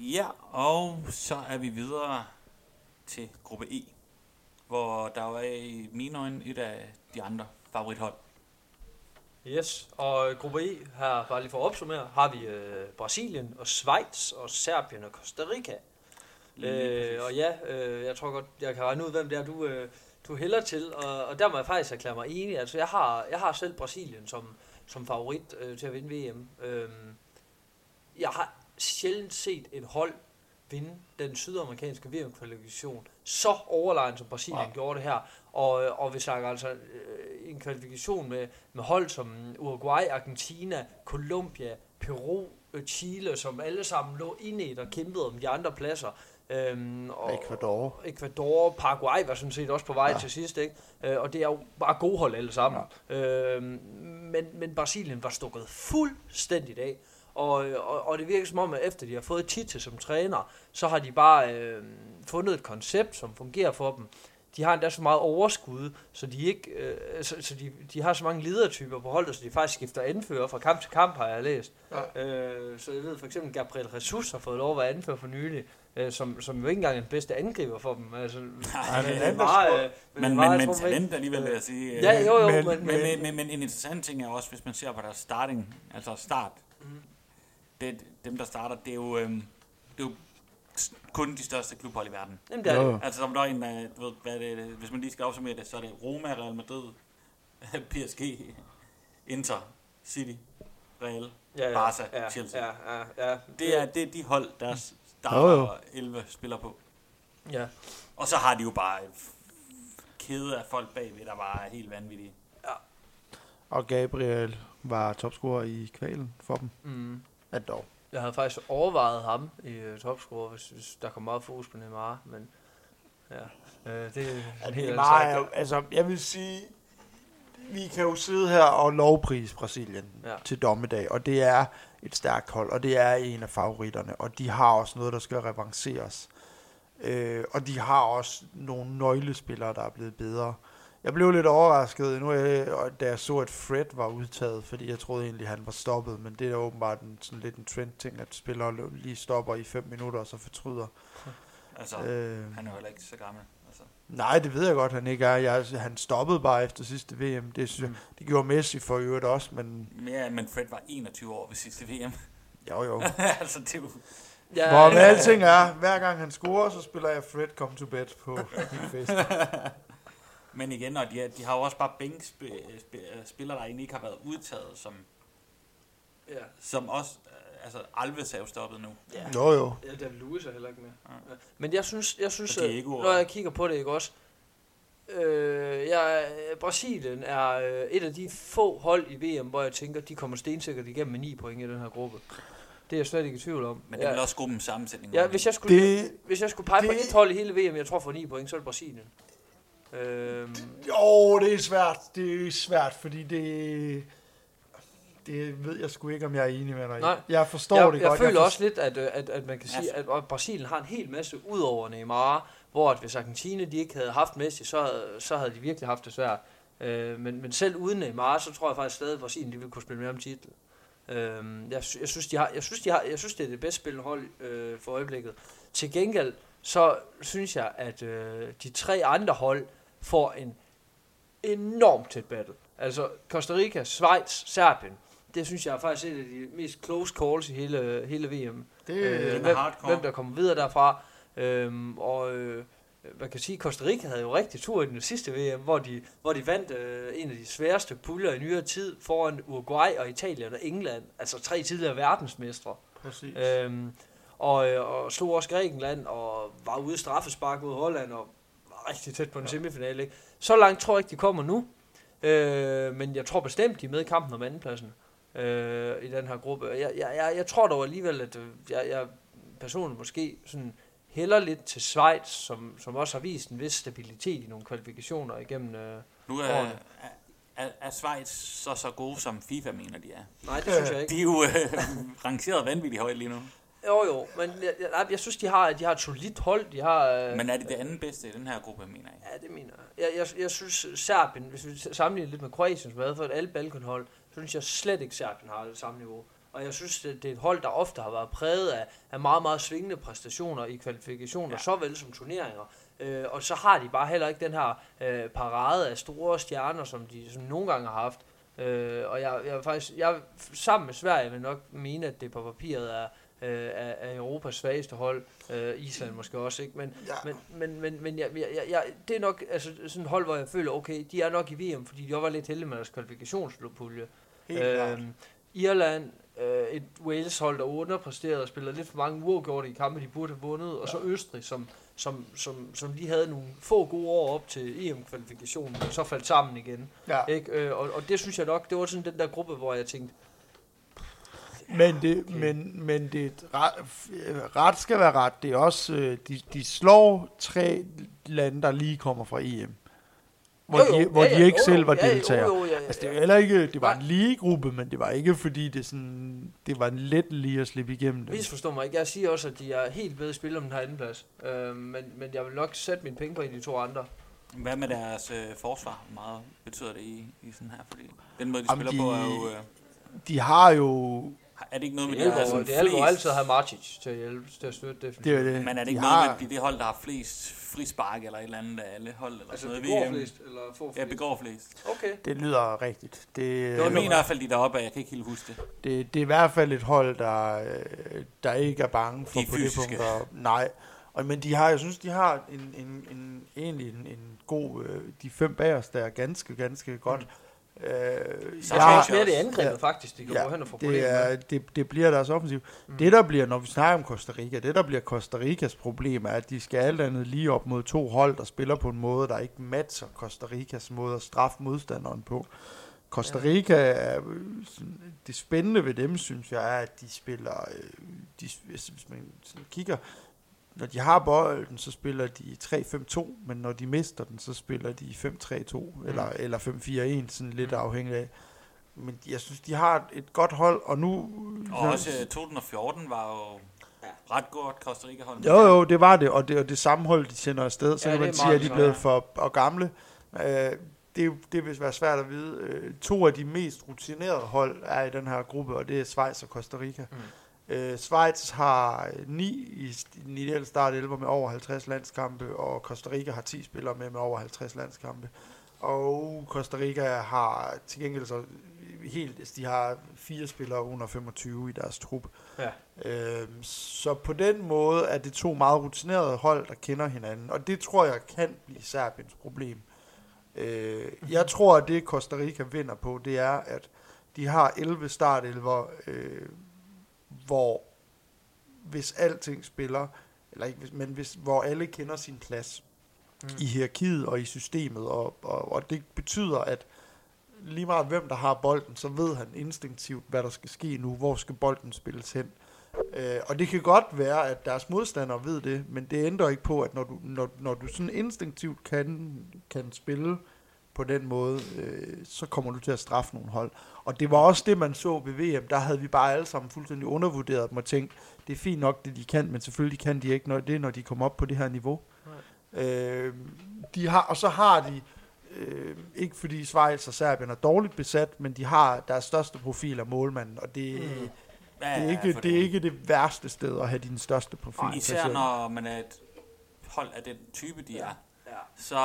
Ja, og så er vi videre til gruppe E, hvor der var i mine øjne et af de andre favorithold. Yes, og gruppe E her, bare lige for at opsummere, har vi øh, Brasilien og Schweiz og Serbien og Costa Rica. Øh, og ja, øh, jeg tror godt, jeg kan regne ud, hvem det er, du, øh, du hælder til, og, og der må jeg faktisk erklære mig enig. Altså, jeg har, jeg har selv Brasilien som, som favorit øh, til at vinde VM. Øh, jeg har sjældent set et hold vinde den sydamerikanske VM-kvalifikation så overlegen, som Brasilien ja. gjorde det her. Og, og vi snakker altså øh, en kvalifikation med, med hold som Uruguay, Argentina, Colombia, Peru, øh, Chile, som alle sammen lå inde og kæmpede om de andre pladser. Øhm, og Ecuador. Ecuador, Paraguay var sådan set også på vej ja. til sidst, ikke? Øh, og det er jo bare gode hold alle sammen. Ja. Øhm, men, men Brasilien var stukket fuldstændigt af. Og, og, og det virker som om, at efter de har fået Tite som træner, så har de bare øh, fundet et koncept, som fungerer for dem. De har endda så meget overskud, så de ikke, øh, så, så de, de har så mange ledertyper på holdet, så de faktisk skifter anfører fra kamp til kamp, har jeg læst. Ja. Øh, så jeg ved for eksempel, Gabriel Jesus har fået lov at være anfører for nylig, øh, som, som jo ikke engang er den bedste angriber for dem. Altså, Nej, men, men, var, øh, men, men, men, men talent alligevel, vil jeg sige. Ja, jo, jo. Men, men, men, men, men, men en interessant ting er også, hvis man ser på deres starting, altså start, mm det, dem, der starter, det er jo, øhm, det er jo kun de største klubhold i verden. Jamen, det er det. Altså, som der er en, du ved, hvad det, hvis man lige skal opsummere det, så er det Roma, Real Madrid, PSG, Inter, City, Real, ja, ja, Barca, ja, Chelsea. Ja, ja, ja. Det er, det er de hold, der starter 11 spiller på. Ja. Og så har de jo bare kæde af folk bagved, der bare er helt vanvittige. Ja. Og Gabriel var topscorer i kvalen for dem. Mm at dog. Jeg havde faktisk overvejet ham i uh, topscore, hvis, hvis der kom meget fokus på Neymar, men ja, uh, det er ja, Neymar er, altså, jeg vil sige, vi kan jo sidde her og lovprise Brasilien ja. til dommedag, og det er et stærkt hold, og det er en af favoritterne, og de har også noget, der skal revanceres. Øh, og de har også nogle nøglespillere, der er blevet bedre. Jeg blev lidt overrasket, nu jeg, da jeg så, at Fred var udtaget, fordi jeg troede egentlig, at han var stoppet, men det er åbenbart en, sådan lidt en trend-ting, at spillere lige stopper i 5 minutter, og så fortryder. Altså, øh, han er jo heller ikke så gammel. Altså. Nej, det ved jeg godt, han ikke er. Jeg, han stoppede bare efter sidste VM. Det, synes mm. jeg, det gjorde Messi for øvrigt også, men... Ja, men Fred var 21 år ved sidste VM. Jo, jo. altså, det er jo... Ja, Hvor med alting er, hver gang han scorer, så spiller jeg Fred Come to Bed på min fest. Men igen, og de, de har jo også bare bænkspillere, der egentlig ikke har været udtaget, som, ja. som også, øh, altså Alves er jo stoppet nu. Ja. Jo, jo. Ja, David Lewis er heller ikke med. Ja. Men jeg synes, jeg synes at, når jeg kigger på det, ikke også, Øh, jeg, Brasilien er øh, et af de få hold i VM, hvor jeg tænker, de kommer stensikkert igennem med 9 point i den her gruppe. Det er jeg slet ikke i tvivl om. Men det er vel også gruppens sammensætning? Ja, hvis jeg skulle, det, hvis jeg skulle pege det, på et hold i hele VM, jeg tror for 9 point, så er det Brasilien. Øhm. Jo, det er svært. Det er svært, fordi det... Det ved jeg sgu ikke, om jeg er enig med dig Nej. Jeg forstår jeg, det jeg godt. Føler jeg føler også lidt, at, at, at man kan sige, at, at Brasilien har en hel masse ud over Neymar, hvor at hvis Argentina de ikke havde haft Messi, så, så havde de virkelig haft det svært. Øh, men, men selv uden Neymar, så tror jeg faktisk stadig, at Brasilien de ville kunne spille med om titel. Øh, jeg, jeg, synes, de har, jeg, synes, de har, jeg synes, det er det bedste spillende hold øh, for øjeblikket. Til gengæld, så synes jeg, at øh, de tre andre hold, får en enormt tæt battle. Altså Costa Rica, Schweiz, Serbien. Det synes jeg er faktisk et af de mest close calls i hele, hele VM. Det øh, hvem, hvem der kommer videre derfra. Øhm, og øh, man kan sige, at Costa Rica havde jo rigtig tur i den sidste VM, hvor de, hvor de vandt øh, en af de sværeste puljer i nyere tid foran Uruguay og Italien og England. Altså tre tidligere verdensmestre. Præcis. Øhm, og, øh, og slog også Grækenland og var ude i straffespark mod Holland og rigtig tæt på en ja. semifinale. Ikke? Så langt tror jeg ikke, de kommer nu. Øh, men jeg tror bestemt, de er med i kampen om andenpladsen øh, i den her gruppe. Jeg, jeg, jeg, jeg tror dog alligevel, at øh, jeg, jeg personligt måske sådan hælder lidt til Schweiz, som, som også har vist en vis stabilitet i nogle kvalifikationer igennem øh, nu er, årene. Er, er, er Schweiz så så gode, som FIFA mener, de er? Nej, det synes jeg ikke. De er jo øh, rangeret vanvittigt højt lige nu. Jo, jo, men jeg, jeg, jeg synes, de har, de har et solidt hold. De har, øh, men er det det andet bedste i den her gruppe, mener jeg? Ja, det mener jeg. Jeg, jeg, jeg synes, Serbien, hvis vi sammenligner lidt med Kroatien, som har for et alle Balkanhold, så synes jeg slet ikke, Serbien har det samme niveau. og jeg synes, det, det er et hold, der ofte har været præget af, af meget, meget svingende præstationer i kvalifikationer, ja. såvel som turneringer. Øh, og så har de bare heller ikke den her øh, parade af store stjerner, som de som nogle gange har haft. Øh, og jeg, jeg faktisk, jeg sammen med Sverige vil nok mene, at det på papiret er, øh, af, af Europas svageste hold. Øh, Island måske også, ikke? Men, ja. men, men, men, men jeg, jeg, jeg, det er nok altså, sådan et hold, hvor jeg føler, okay, de er nok i VM, fordi de også var lidt heldige med deres kvalifikationspulje. Øh, Irland, øh, et Wales-hold, der underpræsterede og spillede lidt for mange uafgjorte i kampe, de burde have vundet, ja. og så Østrig, som, som, som, som lige havde nogle få gode år op til EM-kvalifikationen, og så faldt sammen igen. Ja. Ikke? Øh, og, og det synes jeg nok, det var sådan den der gruppe, hvor jeg tænkte, men det, okay. men, men det ret, ret skal være ret. Det er også, øh, de, de slår tre lande, der lige kommer fra EM. Hvor, jo, jo, de, hvor ja, de ikke jo, selv var ja, deltagere. Jo, jo, ja, ja, altså, det var heller ikke, det var en lige gruppe, men det var ikke fordi, det, sådan, det var en let lige at slippe igennem det. forstår mig ikke. Jeg siger også, at de er helt bedre spil om den her anden plads. Øh, men, men jeg vil nok sætte mine penge på en af de to andre. Hvad med deres øh, forsvar? meget betyder det i, i sådan her? Fordi den måde, de Jamen spiller de, på, er jo... Øh... De har jo er det ikke noget med, det de har sådan Det er altid have Martic til at hjælpe, til at støtte det. det, er det. Men er det ikke de noget har... med, de det hold, der har flest frispark eller et eller andet af alle hold? Eller altså sådan noget begår flest, eller får flest? Ja, begår flest. Okay. Det lyder rigtigt. Det, det var mener i hvert fald, de deroppe, jeg kan ikke helt huske det. Det, det er i hvert fald et hold, der, der ikke er bange for de på det punkt. Og, nej. Og, men de har, jeg synes, de har en, en, en, egentlig en, en god, øh, de fem bagerste der er ganske, ganske godt. Mm Øh, så ja, mere det angrebet ja, faktisk, de kan ja, gå hen og få det, er, det, det bliver deres offensiv. Mm. Det der bliver, når vi snakker om Costa Rica, det der bliver Costa Ricas problem, er, at de skal alt andet lige op mod to hold, der spiller på en måde, der ikke matcher Costa Ricas måde at straffe modstanderen på. Costa Rica er, det spændende ved dem, synes jeg, er, at de spiller, øh, de, hvis man kigger, når de har bolden, så spiller de 3-5-2, men når de mister den, så spiller de 5-3-2, mm. eller, eller 5-4-1, sådan lidt mm. afhængig af. Men jeg synes, de har et godt hold, og nu... Og også 2014 var jo ret godt Costa Rica hold. Jo, jo, det var det, og det, og det samme hold, de sender afsted, så ja, kan man sige, at de er blevet for og gamle. Uh, det, det vil være svært at vide. Uh, to af de mest rutinerede hold er i den her gruppe, og det er Schweiz og Costa Rica. Mm. Øh, Schweiz har 9 i den ideelle start 11 med over 50 landskampe, og Costa Rica har 10 spillere med med over 50 landskampe. Og Costa Rica har til gengæld så helt, altså de har fire spillere under 25 i deres trup. Ja. Øh, så på den måde er det to meget rutinerede hold, der kender hinanden, og det tror jeg kan blive Serbiens problem. Øh, jeg tror, at det Costa Rica vinder på, det er, at de har 11 startelver, øh, hvor hvis alting spiller, eller ikke, men hvis, hvor alle kender sin plads mm. i hierarkiet og i systemet, og, og, og det betyder, at lige meget hvem der har bolden, så ved han instinktivt, hvad der skal ske nu, hvor skal bolden spilles hen. Øh, og det kan godt være, at deres modstandere ved det, men det ændrer ikke på, at når du, når, når du sådan instinktivt kan, kan spille på den måde, øh, så kommer du til at straffe nogle hold. Og det var også det, man så ved VM. Der havde vi bare alle sammen fuldstændig undervurderet dem og tænkt, det er fint nok, det de kan, men selvfølgelig kan de ikke når det, når de kommer op på det her niveau. Øh, de har, og så har de, øh, ikke fordi Schweiz og Serbien er dårligt besat, men de har deres største profil af målmanden, og det, mm. ja, det, er ikke, ja, det er ikke det værste sted at have din største profil. Og især når man er et hold af den type, de er, så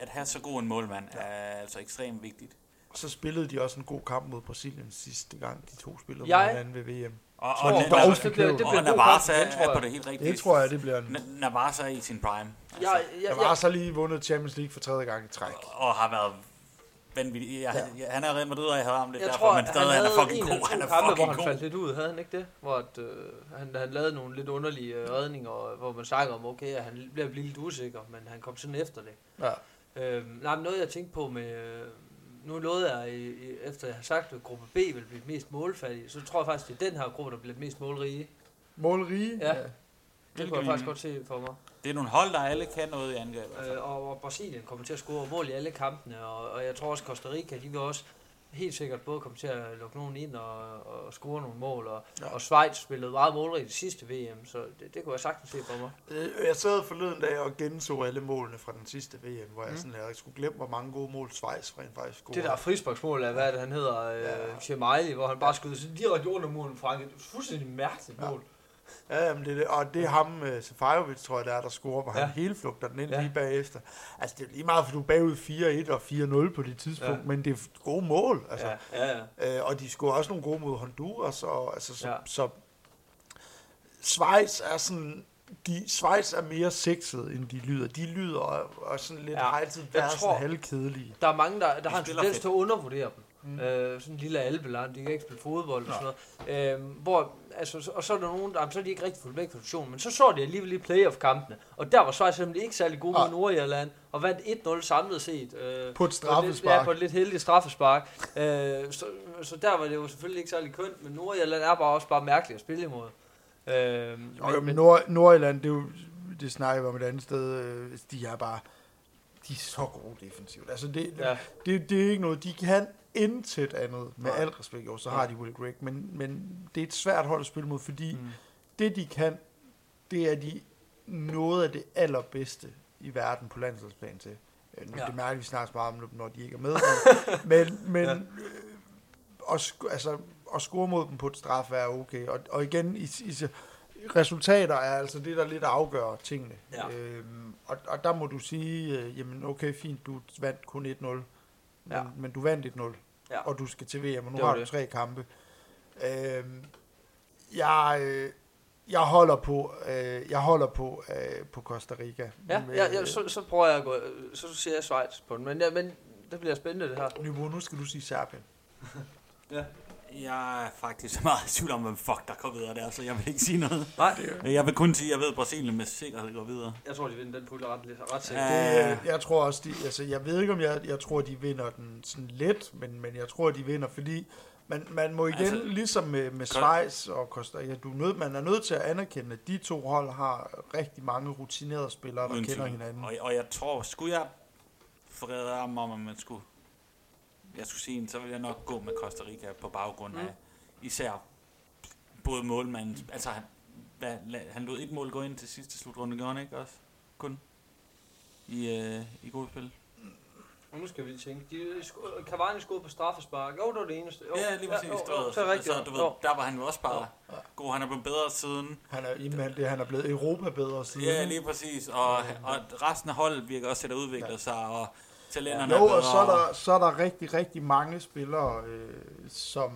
at have så god en målmand ja. er altså ekstremt vigtigt så spillede de også en god kamp mod Brasilien sidste gang, de to spillede mod hinanden ved VM. Og, og, og, og, det bliver, det bliver og Navarsa er på det helt rigtige. Det tror jeg, det bliver en... Navarsa er i sin prime. Altså. Ja, ja, ja. Navarsa har lige vundet Champions League for tredje gang i træk. Og, og har været vanvittig. Jeg, ja. Han er Real Madrid, og jeg havde ham lidt jeg derfor, tror, men stadig han, han er fucking god. Han er kampe, hvor han faldt lidt ud, havde han ikke det? Hvor at, øh, han, han lavede nogle lidt underlige øh, redninger, hvor man snakker om, okay, at han bliver lidt usikker, men han kom sådan efter det. Ja. Øh, nej, noget jeg tænkte på med, øh, nu lovede jeg, i, i, efter jeg har sagt, at gruppe B vil blive mest målfattig, så tror jeg faktisk, det er den her gruppe, der bliver mest målrige. Målrige? Ja. ja. Det kunne jeg faktisk godt se for mig. Det er nogle hold, der alle kan noget i angreb. Øh, og, Brasilien kommer til at score mål i alle kampene, og, og jeg tror også, Costa Rica, de vil også helt sikkert både komme til at lukke nogen ind og, og score nogle mål, og, ja. og Schweiz spillede meget målrigt i sidste VM, så det, det kunne jeg sagtens se for mig. Øh, jeg sad forleden dag og genså alle målene fra den sidste VM, hvor jeg mm. sådan, jeg skulle glemme, hvor mange gode mål Schweiz rent faktisk scorede. Det der frisparksmål af, hvad det, han hedder, øh, ja. Chemaili, hvor han bare skød direkte under målen fra et fuldstændig mærkeligt mål. Ja. Ja, men det er det. Og det er ham, uh, Sefajovic, tror jeg, der er, der scorer, hvor ja. han hele flugter den ind ja. lige bagefter. Altså, det er lige meget, for du er bagud 4-1 og 4-0 på det tidspunkt, ja. men det er gode mål. Altså. Ja. Ja, ja. Uh, og de scorer også nogle gode mod Honduras, og altså, så, ja. så Schweiz er sådan de, Schweiz er mere sexet, end de lyder. De lyder og, og sådan lidt, ja. har altid været sådan halvkedelige. Der er mange, der, der har en tendens til at undervurdere dem. Mm. Øh, sådan en lille albeland, de kan ikke spille fodbold og sådan noget. Øh, hvor, altså, og så er der nogen, der, så er de ikke rigtig fuldt med i men så så de alligevel i playoff-kampene, og der var Schweiz simpelthen ikke særlig gode mod Nordirland, og vandt 1-0 samlet set. Øh, på et straffespark. På ja, på et lidt heldigt straffespark. Øh, så, så der var det jo selvfølgelig ikke særlig kønt, men Nordirland er bare også bare mærkeligt at spille imod. Øh, men, men Nord, Nordjylland, det, er jo, det snakker vi om et andet sted, øh, de er bare, de er så gode defensivt. Altså det, ja. det, det er ikke noget, de kan intet andet, med Nej. al respekt, jo, så har de Will Greg, men, men det er et svært hold at spille mod, fordi mm. det de kan, det er de noget af det allerbedste i verden på landsholdsplan til. Øh, nu, ja. Det mærker vi snart meget om, når de ikke er med. men men ja. øh, at, altså, at score mod dem på et straf er okay. Og, og igen, i, i, resultater er altså det, der lidt afgør tingene. Ja. Øhm, og, og der må du sige, øh, jamen okay, fint, du vandt kun 1-0. Men, ja. men du vandt 1-0 ja. og du skal til VM, og nu har du tre kampe. Øh, jeg, øh, jeg holder på, øh, jeg holder på, øh, på Costa Rica. Ja, med, ja, ja så, så prøver jeg at gå, så siger jeg Schweiz på den, men, ja, men det bliver spændende det her. Nybo, nu skal du sige Serbien. ja. Jeg er faktisk meget i tvivl om, hvem fuck der går videre der, så jeg vil ikke sige noget. Nej. Jeg vil kun sige, at jeg ved, at Brasilien med sikkerhed går videre. Jeg tror, de vinder den pulje ret, ret sikkert. Det, jeg tror også, de, altså, jeg ved ikke, om jeg, jeg tror, de vinder den sådan let, men, men jeg tror, de vinder, fordi man, man må igen, altså, ligesom med, med Schweiz og Costa Rica, du er nød, man er nødt til at anerkende, at de to hold har rigtig mange rutinerede spillere, der kender hinanden. Og, og jeg tror, skulle jeg forrede om, om man skulle jeg skulle sige, så vil jeg nok gå med Costa Rica på baggrund af mm. især både målmanden, altså han, hvad, han lod et mål gå ind til sidste slutrunde, gjorde han ikke også? Kun i, øh, i gode spil. Og nu skal vi tænke. De, Cavani skåede på straffespark. Jo, det var det eneste. Jo. Ja, lige præcis. Ja, jo, jo, så er rigtigt. Altså, du ved, jo. der var han jo også bare ja. god. Han er blevet bedre siden. Han er, jamen, det, han er blevet Europa bedre siden. Ja, lige præcis. Og, og resten af holdet virker også til at udvikle ja. sig. Og talenterne jo, og så er, der, så er der rigtig, rigtig mange spillere, øh, som,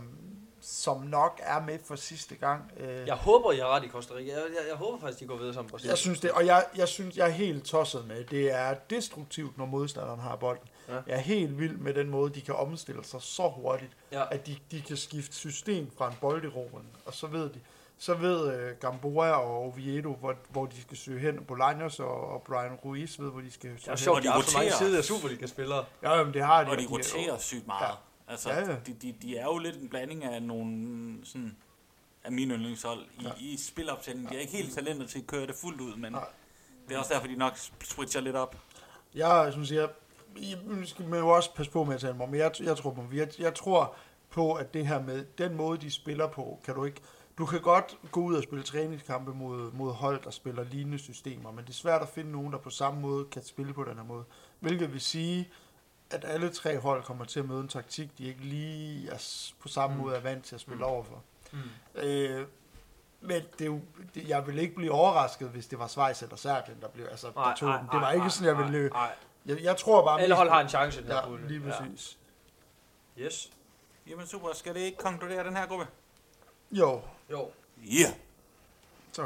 som nok er med for sidste gang. Øh. Jeg håber, jeg har ret i Costa Rica. Jeg, jeg, jeg håber faktisk, de går videre som Brasilien. Jeg synes det, og jeg, jeg synes, jeg er helt tosset med. Det er destruktivt, når modstanderen har bolden. Ja. Jeg er helt vild med den måde, de kan omstille sig så hurtigt, ja. at de, de kan skifte system fra en bolderobring, og så ved de, så ved uh, Gamboa og Oviedo, hvor, hvor de skal søge hen. Bolaños og, og Brian Ruiz ved, hvor de skal søge hen. Sjovt, og de, de har så mange sider Superliga-spillere. Ja, jamen, det har de. Og de roterer sygt meget. Ja. Altså, ja, ja. De, de, de er jo lidt en blanding af nogle sådan, af mine yndlingshold i, ja. i spilopsætningen. De er ikke helt talentet til at køre det fuldt ud, men ja. det er også derfor, de nok switcher lidt op. Jeg synes, jeg, I skal man jo også passe på med at tale mig, men jeg, jeg tror på, jeg, jeg tror på, at det her med den måde, de spiller på, kan du ikke du kan godt gå ud og spille træningskampe mod, mod hold, der spiller lignende systemer, men det er svært at finde nogen, der på samme måde kan spille på den her måde. Hvilket vil sige, at alle tre hold kommer til at møde en taktik, de ikke lige er på samme mm. måde er vant til at spille mm. overfor. Mm. Øh, men det er jo, det, jeg ville ikke blive overrasket, hvis det var Schweiz eller Serbien, der blev, altså, der tog ej, Det var ikke sådan, jeg ville... Ej, Jeg, jeg tror bare... Alle hold har en chance. Ja, lige præcis. Ja. Yes. Jamen super, skal det ikke konkludere den her gruppe? Jo. 哟，咦。